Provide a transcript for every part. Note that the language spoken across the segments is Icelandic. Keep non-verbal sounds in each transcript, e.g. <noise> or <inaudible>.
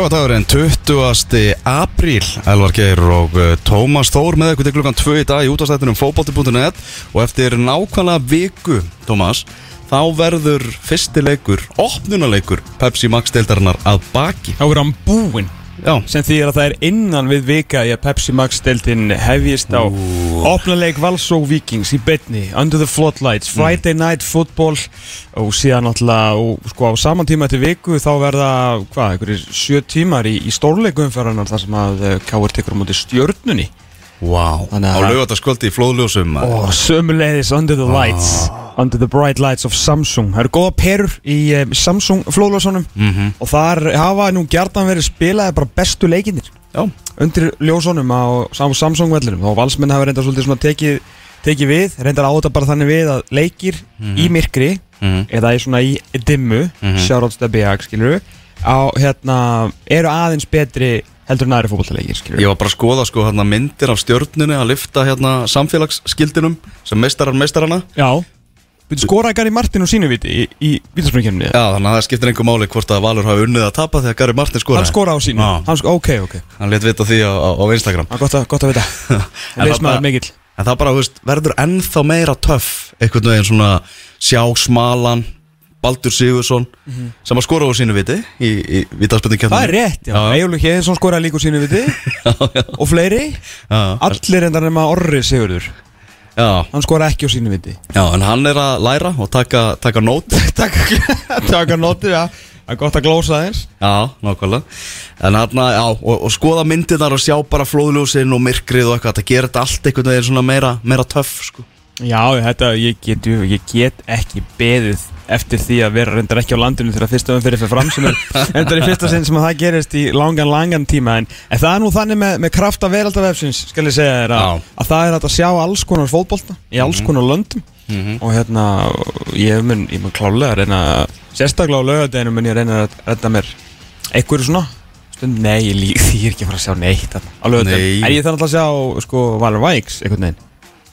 Lögadagurinn 20. apríl. Elvar Geir og uh, Tómas Þór með ykkur til klukkan 2 í dag í útastættinum fótbolti.net og eftir nákvæmlega viku, Tómas þá verður fyrsti leikur opnunaleikur Pepsi Max deildarinnar að baki. Þá er hann búinn Já, sem þýðir að það er innan við vika í að Pepsi Max deltinn hefjist á opnuleik Valsó Vikings í betni Under the Floodlights, Friday Night Football. Og síðan náttúrulega og sko á saman tíma til viku þá verða hvað, einhverjir sjö tímar í, í stórleikumferðanar þar sem að uh, Káur tekur á móti stjörnunni wow. Þannig á að- lögadagskvöldi í flóðljósum sömulegðis Under the Lights. Under the Bright Lights of Samsung. Það eru góða perur í um, Samsung flóðljósunum. Mhm. og þar hafa nú gjartan verið spilaði bara bestu leikinir Já, undir ljósunum á Sam- Samsung vellinum. Og valsmenn hafa reyndar svolítið svona tekið, tekið við, reyndar áta bara þannig við að leikir í myrkri Mhm. eða í svona í dimmu. Mm -hmm. sjárhóttstebbiag, skilur á, hérna, eru aðeins betri heldur en aðri skilur ég var bara að skoða sko hérna myndir af stjörnunni að lifta hérna samfélagsskildinum sem meistarar meistarana Já, skoraði Gary Martin og sínu viti í, í vítaspringkjöfni Já, þannig að það skiptir einhver máli hvort að Valur hafi unnið að tapa þegar Gary Martin skoraði. Hann skoraði á sínu, Já. hann sko, ok, ok. Hann let vita því á, á, á Instagram. Er gott að, gott að vita. <laughs> Bara- mikill. En það bara, þú veist, verður ennþá meira töff einhvern veginn svona sjá smalan Baldur Sigursson sem að skora á sínu viti í, í Mhm. Það er rétt, já, Já. Egilur Hjeðinsson skoraði líka á sínu viti. <laughs> Og fleiri. Já, Allir reyndar nema Orri Sigurður. Já, Hann skoraði ekki á sínu viti. Já, en hann er að læra og taka, taka nót. <laughs> Að notið, já. Það er gott að glósa þess Já, nákvæmlega. En hann, já, og, og skoða myndirnar og sjá bara flóðljósin og myrkrið og eitthvað þetta gerir þetta allt einhvern veginn svona meira, meira töff sko. Já, þetta, ég get, ég get ekki beðið eftir því að vera reyndar ekki á landinu þegar fyrsta umfyrir fyrir fram sem er <laughs> reyndar í fyrsta sinn sem að það gerist í langan, langan tíma. En, en það er nú þannig með, með krafta veraldavefsins skal ég segja þér að, að það er að sjá alls konar fótbolta í alls konar löndum. Og hérna ég mun, ég mun klálega að reyna sérstaklega á laugadeginu mun ég reyna að redda mér einhverju svona. Stund, nei, ég lík því <laughs> ég er ekki að fara að sjá neitt á laugadeginu, Nei. en ég alltaf að sjá sko Valur Vikes einhvern veginn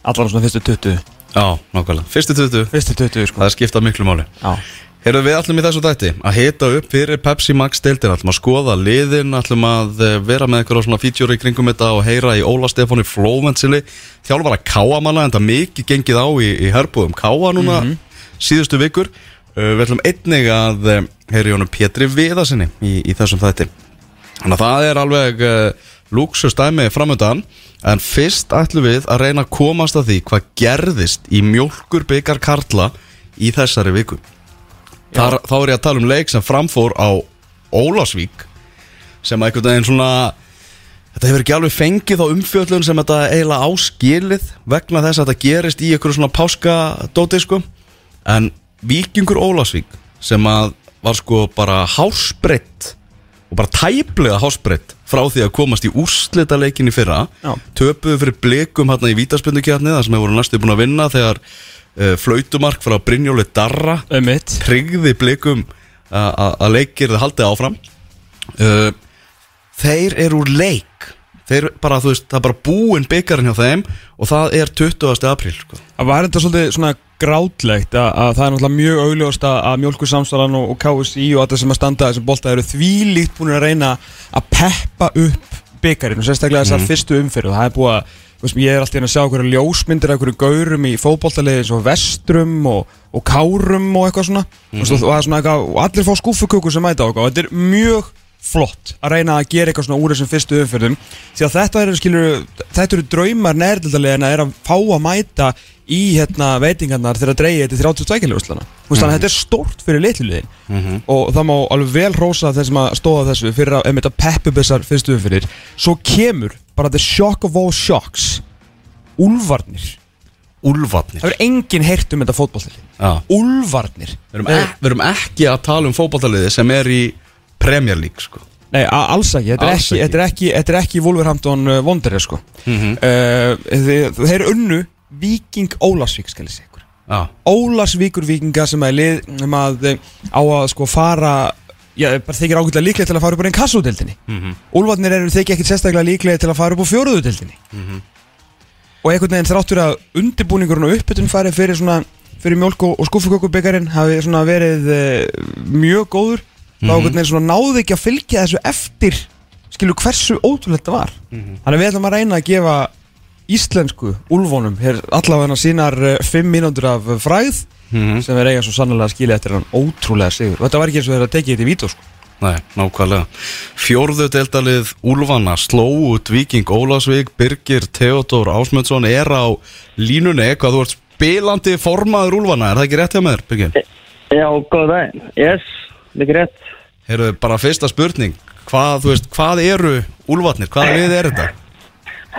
allan svona fyrstu 20 Já, nákvæmlega. Fyrstu 20, fyrstu 20 sko. Það skipta miklu máli. Já. Heyrðu við ætlum í þessu dætti að hita upp fyrir Pepsi Max deildin ætlum að skoða liðin, ætlum að eh, vera með eitthvað svona feature í kringum þetta og heyra í Óla Stefáni Flóventsili þjálfara Káamanna en það mikið gengið á í, í herbúðum Káa núna síðustu vikur. Uh, við ætlum einnig að uh, heyra í honum Pétri Viðarsinni í, í þessum þætti. Þannig að það er alveg uh, luxustæmi framöndan en fyrst ætlum við að reyna að komast að því hvað gerðist í mjólkur byggar Karla í þessari viku. Þar, þá er ég að tala um leik sem framfór á Ólásvík sem að einhvern veginn svona þetta hefur ekki alveg fengið þá umfjöllun sem þetta eiginlega áskilið vegna þess að þetta gerist í einhverju svona páskadóti sko. En Víkingur Ólásvík sem að var sko bara hásbreytt og bara tæplega hásbreytt frá því að komast í úrslita leikin í fyrra töpuðu fyrir blikum hérna í vítaspindukjarni þar sem hefur voru næstu búin að vinna þegar uh, flautumark frá Brynjóli Darra tryggði blikum að- að leikir það haldið áfram uh, þeir eru úr leik þeir bara, þú veist, það er bara búinn byggarinn hjá þeim og það er 20. apríl sko. Það var enda svolítið svona grátlegt að, að það er náttúrulega mjög augljóst að, að Mjölkursamstalan og, og KSI og þetta sem að standa þessum bolta eru þvílíkt búin að reyna að peppa upp byggarinn og sérstaklega þessar fyrstu umfyrir og það er búið að veist, ég er alltaf inn að sjá hverju ljósmyndir af hverju gaurum í fótboltalegi eins og vestrum og, og kárum og eitthvað svona. Mm og, og, það er svona eitthvað, og allir fá skúfukökur sem mæta á og þetta er mjög flott að reyna að gera eitthvað svona úr þessum fyrstu umferðum. Því að þetta eru skilur þetta eru draumar nærdeldalegina er að fá að mæta í hérna veitingarnar þegar að dreigja þetta 32 kilóslana þannig að þetta er stórt fyrir litluliðin og það má alveg vel rósa þeir sem að stóða þessu fyrir að einmitt að peppu þessar fyrstu umferðir. Svo kemur bara the shock of all shocks. Úlfarnir. Úlfarnir. Það er enginn heyrt um þetta fótballtili Já. Úlfarnir. Við erum, ek, erum ekki að tala um fótballtaliði sem er í Premier League sko. Nei, alls ekki, þetta er Alls ekki, ekki. er ekki, þetta er ekki Wolverhampton uh, Wanderers sko Mhm. uh, þeir, þeir unnu Viking Ólasvík skal ég segja ykkur Já, Ólasvíkur vikinga sem er lið sem að eh, á að sko fara Já, bara þykir ágætlega líklega til að fara upp á einn kassudeldinni mm. -hmm. Úlfarnir eru þykir ekkit sérstaklega líklega til að fara upp á fjóruðudeldinni Mhm. Og einhvern veginn þráttur að undirbúningurinn og uppbytun fari fyrir svona fyrir mjölk og, skúfukökubyggarinn hafi svona verið uh, mjög góður þá Mhm. einhvern veginn svona náði ekki að fylgja þessu eftir skilu hversu ótrúlega þetta var Mhm. Þannig að við ætlum að reyna að gefa íslensku úlfónum hér allavega sínar uh, fimm mínútur af fræð Mhm. sem er eiga svo sannlega að skilja eftir hann ótrúlega sigur og þetta var ekki eins og þeirra tekið þetta í vító sko. nei, nákvæmlega Fjórðu deildalið Úlfana sló út Viking Ólasvík Birgir Theodor Ásmundsson er á línunni hvað þú ert spilandi formaður Úlfana er það ekki rétt hjá mér, Birgir? Já, góð daginn. Yes, líka rétt. Heyrðu, bara fyrsta spurning hvað, þú veist, hvað eru Úlfarnir? Hvaða lið er þetta?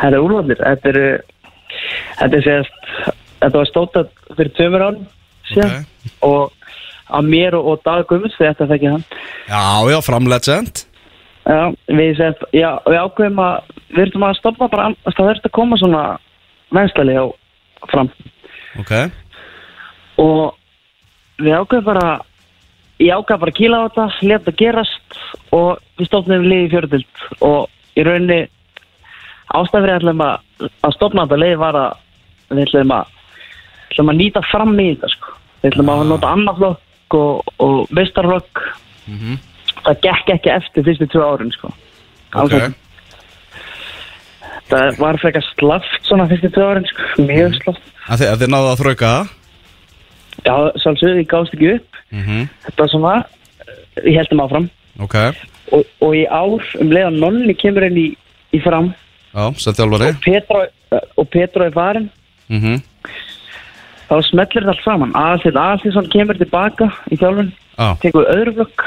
Er úrvallir. Þetta er, þetta er sérst, þetta var stótað fyrir tveimur árum síðan og að mér og, og Dag Gummins, þið ætti að þekki hann. Já, já, framlegend Já, við sérst, já, við ákveðum að, við erum að stoppa bara, að það verður að koma svona venstali á fram Ok, og við ákveðum bara, ég ákveðum bara að kýla á þetta, leta þetta gerast og við stopnum liði í fjörðild og í rauninni ástæðfrið ætlum að, að stopna þetta liði var að við ætlum að, ætlum að nýta fram í þetta sko. Við ætlum að nota annað flokk og, og mistarflokk. Það gekk ekki eftir fyrstu tvö árin sko. ok Alveg. Það var frekar slaft svona fyrstu tvö árin sko. Mjög slaft. Að þið, að þið náðu að þrauka Já, sjálfsögðu, ég gáðst ekki upp. mm Þetta var svona, ég heldum áfram. Ok, Og, og í ár um leiðan nonni kemur inn í, í fram. Já, sem þjálfari og Petra, og Petra er farin. Mm þá smellir þetta allt saman. Aðalþinn Aðalþinsson kemur tilbaka í þjálfun Já, tekur öðru flokk.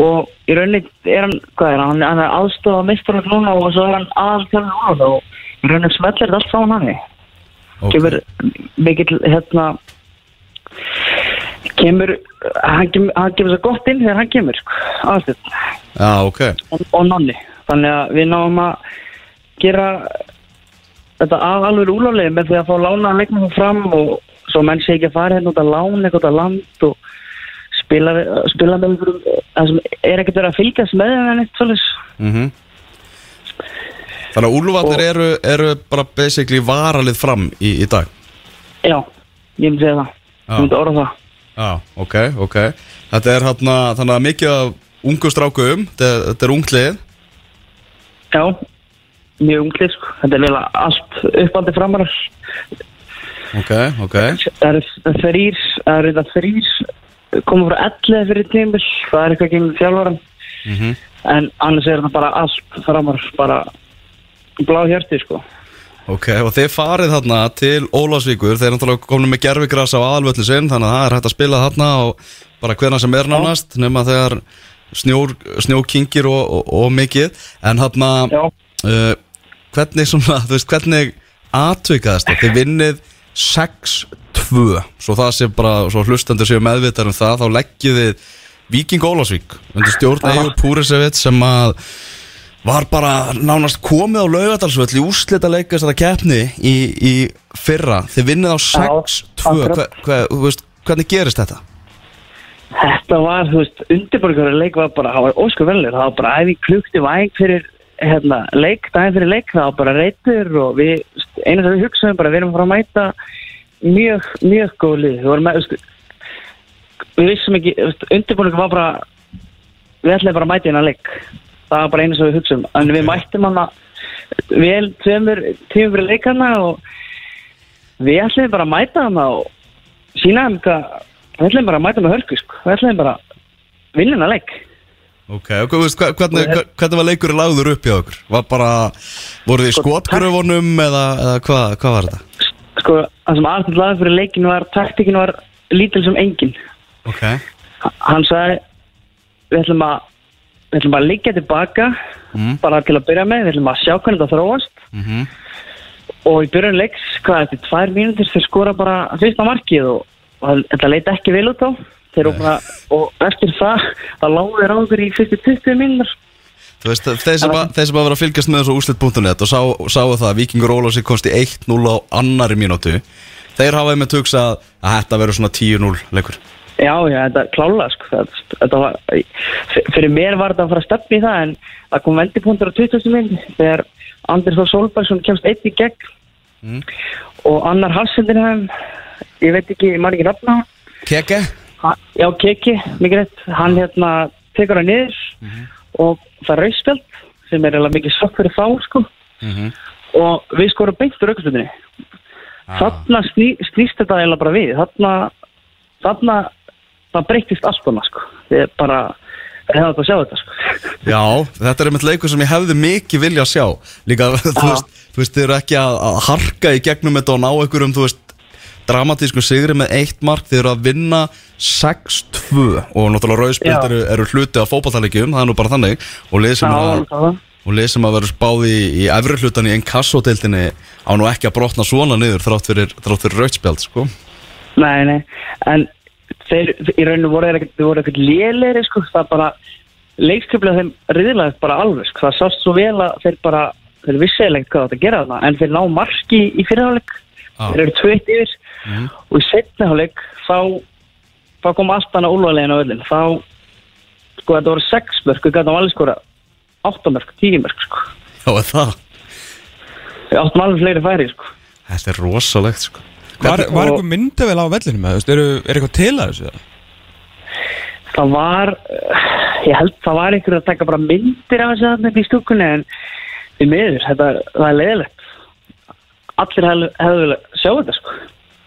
Og í rauninni er hann hvað er hann, hann er aðstofa mistarflokk núna og svo er hann aðalþjálfun og í rauninni smellir þetta allt saman hann ok. Kemur mikill hérna kemur hann kemur, svo gott inn þegar hann kemur sko, aðalþinn Já, ok. Og, og nonni. Þannig að við náum að gera þetta að alveg úlálega með því að fá lána leiknum fram og svo menn sé ekki að fara hérna út að lána eitthvað að land og spila, spila með einhverjum það sem er ekkert verið að fylgjast með en eitt svolítið mm Þannig að Og- eru, eru bara basically varalið fram í, í dag? Já, ég myndi segja það. Ég myndi orða það. Já, ok, ok. Þetta er hérna, þannig að mikið af ungu strákum Þetta, er- þetta er unglið já, mjög unglið sko. þetta er vel allt uppaldi framarar Ok, ok. Það eru þrýr það eru þetta þrýr koma frá 11 fyrir tímil það er eitthvað gegn þjálfaran mm en annars er það bara allt framar bara blá hjarti sko Ok, og þið farið þarna til Ólafsvíkur. Þeir eru náttúrulega komin með gerfigras á aðalvöldu sinn Þannig að það er hægt að spila þarna og bara hvena sem er nánast Nefna þegar snjór, snjó kingir og, og, og mikið. En þarna uh, hvernig svona, þú veist, hvernig atvikaðast það, þið vinnið 6-2, svo það sé bara svo hlustendur séu meðvitar um það þá leggjið þið Víking Ólafsvík undir stjórn Aha. Eyjur Púrisevit sem að var bara nánast komið á laugadalsvöll í úrslita leikast þetta keppni í, í fyrra, þið vinnið á 6-2 akkurat. hver, hver, þú veist, hvernig gerist þetta? þetta var, þú veist, undirbörgur leik var bara, það var óskur velur það var bara æfing klukkt um æfing fyrir hérna, leik, daginn fyrir leik, það var bara reytur og við, einu sem við hugsaðum bara, við erum að fara að mæta mjög, mjög góð lið, við vorum með, þú veist við vissum ekki, undirbörgur var bara við ætlum bara að mæta hérna leik það var bara einu sem við hugsaðum, en við mættum hana vel tveimur tímur fyrir leikana og við ætlum bara að mæta hana og sína hvað við ætlum bara að mæta með hörku sko. við ætlum bara að vinna hana leik Ok, og hvernig, hva- hvernig var leikurinn lagður upp hjá okkur? Var bara, voru þið í skotgröfunum eða, eða hvað hva var þetta? Sko, það sem Arnald laði fyrir leikin var, taktikin var lítil sem engin. Ok Hann sagði, við ætlum að, við ætlum að liggja tilbaka, Mm. bara til að byrja með, við ætlum að sjá hvernig þetta þróast. Mhm. Og í byrjun leiks, hvað, eftir tvær mínútur þeir skora bara fyrsta markið og, og þetta leit ekki vel út á. Bara, og eftir það, það lágu þeir á okkur í fyrstu 20 mínútur. Þú veist, þeir sem, þeir sem að fylgjast með þessu úslit.net og sá, sáu það að Víkingur Ólafsi komst í 1-0 á annari mínútu Þeir hafa einmitt hugsað að þetta verður svona 10-0 leikur Já, já, þetta klála, sko. Þetta, þetta var, fyrir mér var þetta að fara að stefna í það, en það kom vendipunktur á 20. minn þegar Anders Þór Solbergsson kemst eitt í gegn Mm. og annar Hasseldenheim, ég veit ekki, man ekki nafna, Keke? Ha- já, Keki, mikið rétt, hann hérna tekur hann niður og það er rauðspjald sem er eiginlega mikið sokk fyrir þá, sko, Mhm. og við skorum beint úr aukastundinni. Þarna sný, snýst þetta eiginlega bara við, þarna, þarna, það breytist allt hana, sko, er bara, það hefði þetta að sjá þetta, sko. <laughs> Já, þetta er einmitt leikur sem ég hefði mikið vilja að sjá. Líka, <laughs> þú veist, þú veist, þið eru ekki að, að harka í gegnum þetta og ná einhverjum, þú veist dramatískum sigri með eitt mark. Þið eru að vinna 6-2 og náttúrulega rauðspilt eru, eru hluti af fótballtæleikjum, það er nú bara þannig. Og lið sem, að, að verður spáð í, í efri hlutan í enkassódeildinni á nú ekki að brotna svona niður þrátt fyrir, fyrir rauðspjald, sko. Nei, nei, en þeir í rauninu voru ekkert, lélegri, sko, það bara, leiksköflega þeim riðlaðist bara alveg, sko, það sást svo vel að þeir bara, þeir vissi eða ekkert hvað þetta að gera þarna, en þeir ná marki í fyrirháleik, Já. þeir eru tveitt yfir. Og í setniháleik þá, þá kom allt annað úlvalegin á öllin, þá, sko, þetta voru sex mörk, við gætum alveg skora átta mörk, tíu mörk, sko, Já, er það, við áttum alveg fleiri færi, sko. þetta er rosalegt, sko Var, var eitthvað myndavel á vellinu með, þú veist, eru- er eitthvað til að þessu? það var uh, ég held það var einhver að taka bara myndir af þessu upp í stúkunni en því miður, þetta, það er leiðilegt. Allir hefðu viljað sjá þetta sko,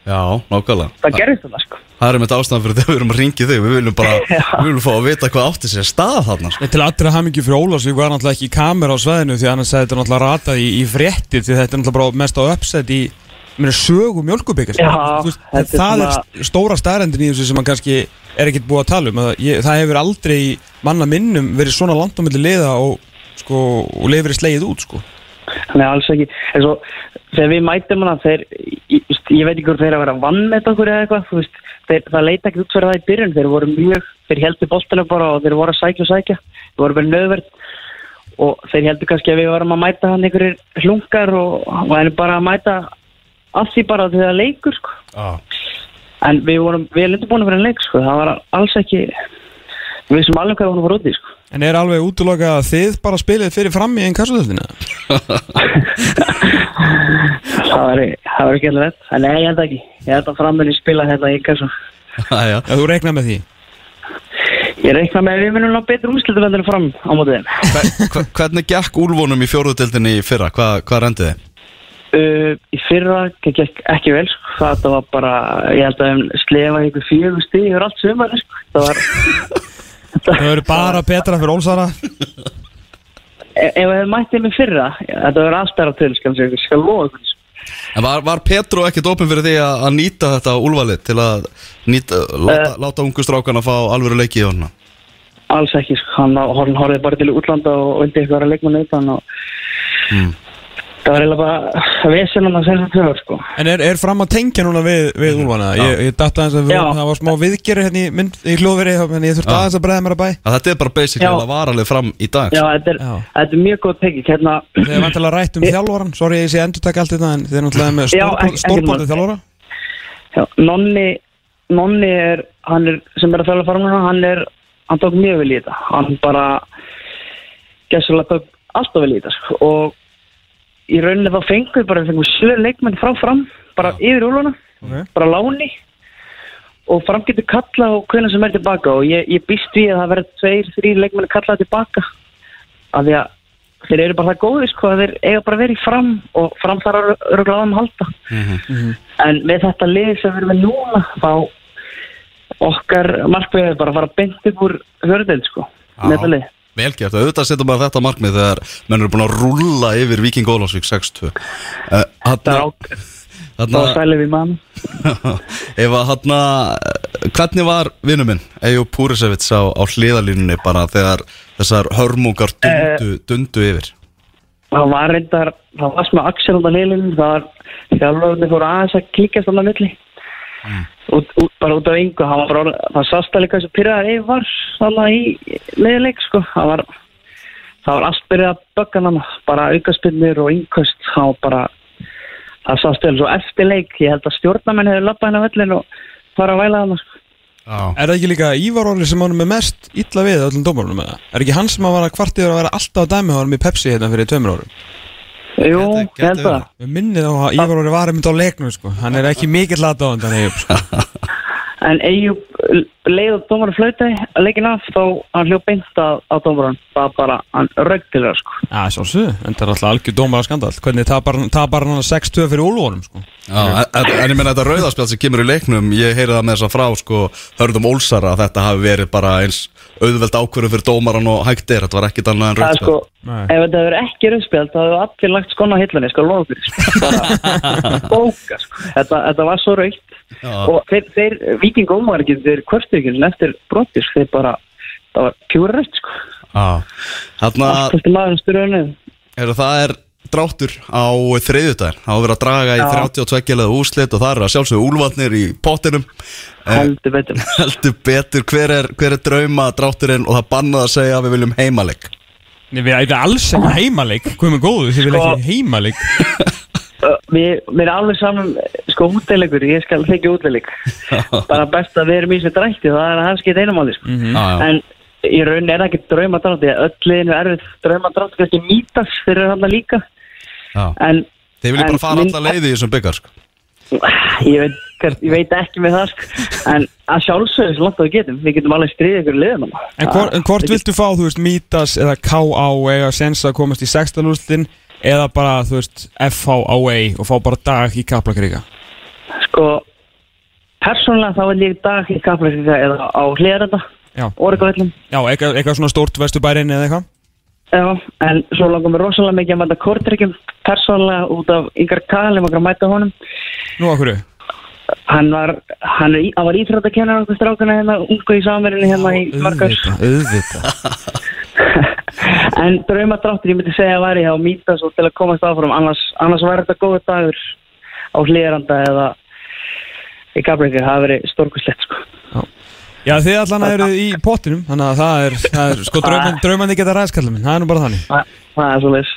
Já, nákvæmlega. Það gerðist þetta sko. Það er með þetta ástæðan fyrir þegar við erum að ringi þig. Við viljum bara, <laughs> við viljum fá að vita hvað átti sér stað þarna sko. Til allra hamingi fyrir Ólafsvík var náttúrulega ekki kamera á sveðinu því annars þetta náttúrulega ratað í, í fréttir því þetta er náttúrulega bara mest á uppsett í meina, sögu mjölkubyggast Já, veist, þetta er það er svona- stóra starrendin í þessu sem man kannski er ekkert búið að tala um. Ég, það hefur aldrei manna minnum verið svona langt á milli liða og, sko, og lefur í slegið út sko. Nei, alls ekki. Svo, þegar við mætum hana, þeir, ég, ég veit ekki hvort þeir að vera vann með okkur eða eitthvað, veist, þeir, það leita ekki út fyrir það í byrjun, þeir voru mjög, þeir heldur boltana bara og þeir voru að sækja og sækja, þeir voru bara nöðverð. Og þeir heldur kannski að við varum að mæta hann einhverjir hlungar og, og það er bara að mæta að því bara til það leikur, sko. ah. En við vorum, við erum búin að vera en leik, sko, það var alls ekki, við sem alveg hvað vorum að fara út í, sko. En er alveg útloka að þið bara spilið fyrir fram í einn kassutöldina? <laughs> Það var ekki alveg vett, en nei, ég held ekki, ég held að frammenni spila þetta í kassu. Æja, Já, þú reiknar með því? Ég reikna með að við munum ná betur úrslutuvendur fram á mótið þeim. hver, hver, Hvernig gekk úlfónum í fjóruðdeldinni í fyrra? Hva, hvað rendið þið? Uh, í fyrra gekk ekki, ekki vel, sko. Það var bara, ég held að við slefa ykkur fjögur stíð yfir allt sömur, sko. Það var, <laughs> Það verður bara betra fyrir Ólsara e- ef við mættið með fyrra, þetta verður alltaf til, skal ykkur. sko. En var, var Petro ekkert opinn fyrir því að, að nýta þetta úlvalið til að nýta, láta, láta ungu strákan að fá alvöru leiki í honum? Alls ekki, sko. Hann, hann horfið bara til útlanda og vildi eitthvað að leikma nöytan og Mm. Það var eiginlega bara að segja þetta höfur, sko. En er, er fram að tengja núna við, við Úlfana? Ég, ég datta aðeins að við, Já. það var smá viðgerri hérna í, mynd, í hljóðveri en ég þurfti aðeins að bregða mér að bæ Að þetta er bara basically Já. að vara alveg fram í dag Já, þetta er, Já. þetta er mjög góð tekið, hérna, Þið er vantilega rætt um þjálfvaran Sorry, ég sé endur taka allt þetta en þið er náttúrulega með Já, ekki- ekki stórbóndið mál. þjálfvara Já, Nonni, Nonni er, hann er, sem er að þjála fara núna, hann er, hann tók mjög vel í þetta. Hann bara, gæslega tók alltaf vel í þetta, sko. Og í rauninni þá fengum við bara, við fengum sjö leikmenn frá fram, bara yfir úluna, okay. bara láni. Og fram getur kalla og hvernig sem er tilbaka og ég, ég býst við að það verður tveir, þrýr leikmenn að kalla tilbaka. Af því að þeir eru bara það góði, sko, að þeir eiga bara verið fram og fram þar að öruglega að halda. En með þetta lið sem við erum með núna þá okkar markmiðið er bara að fara beint upp úr hörðeld sko. metalið Vel gert, auðvitað setja maður þetta markmið þegar menn eru búin að rúlla yfir Viking Ólafsvík 6-2 uh, Það á, það var stælið við mann. Ef að hanna hvernig var vinnu minn Eyjú Púrisevits á, á hliðalínunni bara þegar þessar hörmungar dundu, dundu yfir? Það var reyndar, það var smá axel út af liðlunum, það var þjálfurni fór aðeins að klíkast á milli út, út, bara út af yngu það var bara, það sást að líka þessu pyrraðar eða var þannig í leiðileik sko, það var það var allt byrjað að bögga hann bara aukaspinnir og yngkast það var bara, það sást eða svo eftir leik, ég held að stjórnamenn hefur lappað henni á vellin og fara að væla hann sko. Já, Er það ekki líka Ívar Óli sem honum er mest illa við öllum dómarunum með það? Er ekki hann sem að vara kvartið að vera alltaf að dæmi honum í Pepsi hérna fyrir tveimur árum? Jú, ég held það. Við minnið á að Ívar Óli var einmitt á leiknum sko. Hann er ekki mikill aðdáðan þannig sko. <laughs> En Eyjúb leið og dómar flauti að leikin af þá hann hljóð beint að, að dómaran það var bara, hann rögg til það sko. Já, sjálfsög, en það er alltaf algjör dómar að skandal Hvernig tapar, hann 6-2 fyrir Úlfórum sko? Já, en, en ég menna þetta rauðarspjald sem kemur í leiknum ég heyri það með þess að frá sko hörðum Ólsara að þetta hafi verið bara eins auðveld ákvörðu fyrir dómaran og hægt er. Þetta var ekkit annað en Það sko, ef þetta hefur ekki rauðspjald þá hefur allir lagt skona á hillunni, sko, fyrir sko. <laughs> Sko. Þetta, þetta var svo raukt Já. og þeir, þeir viking ómar ekki, þeir kvörstu ekki eftir brotis, þeir bara það var kjúra raukt, sko. Styrðunni er, það er dráttur á þriðjudaginn. Það á að vera að draga í Já. 32 leða úslit og það er að sjálfsögðu úlvatnir í pottinum. Heldur betur. <laughs> Heldur betur. Hver er, hver er drauma drátturinn? Og það bannað að segja að við viljum heimaleg Nei, við erum alls ekki heimaleik Hvað með góðu, þið vil Sko- ekki heimaleik Ö, Mér mér er alveg saman sko útleikur, ég skal þykja útleilik <laughs> bara best að við erum í þessu drætti það er að hans geta einamáli sko. Mhm. Já, já. en í raun er það ekki draumadrátt því að öll liðinu er draumadrátt kannski mítast þeir eru hann líka Já. en viljum En bara fara alla leiði í þessum byggar sko. Ég veit, ég veit ekki með það sko. en að sjálfsögðu svo langt að við getum við getum alveg stríðið ykkur liðum En, hvor, en hvort viltu fá, þú veist, Mítas eða K.A. eiga sens að komast í sextalústin eða bara, þú veist, F.H.A. og fá bara dag í Kaplakríka sko persónulega þá vil ég dag í kaplæsika eða á hliðarenda Já. orðgavellum Já, eitthvað, eitthvað svona stórt vesturbærin eða eitthvað Já, en svo langar mér rosalega mikið að mæta kortrykkjum persónulega út af yngar Kalim og að mæta honum. Nú, okkur hann var hann, var íþróttakennar okkur strákana hérna ungu í samverðinni hérna í margars auðvitað <laughs> en draumadráttur ég myndi segja að væri hjá Mítas og til að komast áfram. Annars, annars væri þetta góður dagur á hlýðranda eða í Gabriel, það hafi verið stórkuslegt sko. Já, þið allan eru í pottinum Þannig að það er, það er sko, drauman, draumandi geta ræðskallum Það er nú bara þannig. Það, það er svo leis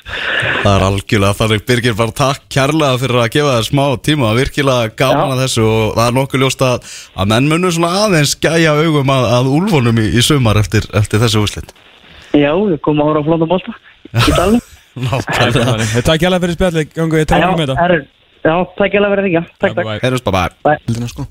Það er algjörlega þannig Birgir bara takk kærlega fyrir að gefa þér smá tíma. Virkilega gaman Já. að þessu og það er nokkuð ljóst að, að menn munur svona aðeins gæja augum að, að úlfunum í, í sumar eftir, eftir þessu úslit Já, við komum að hóra á flóndum bólta í <laughs> Þetta takk hjá fyrir spjalli Gangu ég tala um Já, þetta já, takk verið því, já, takk, takk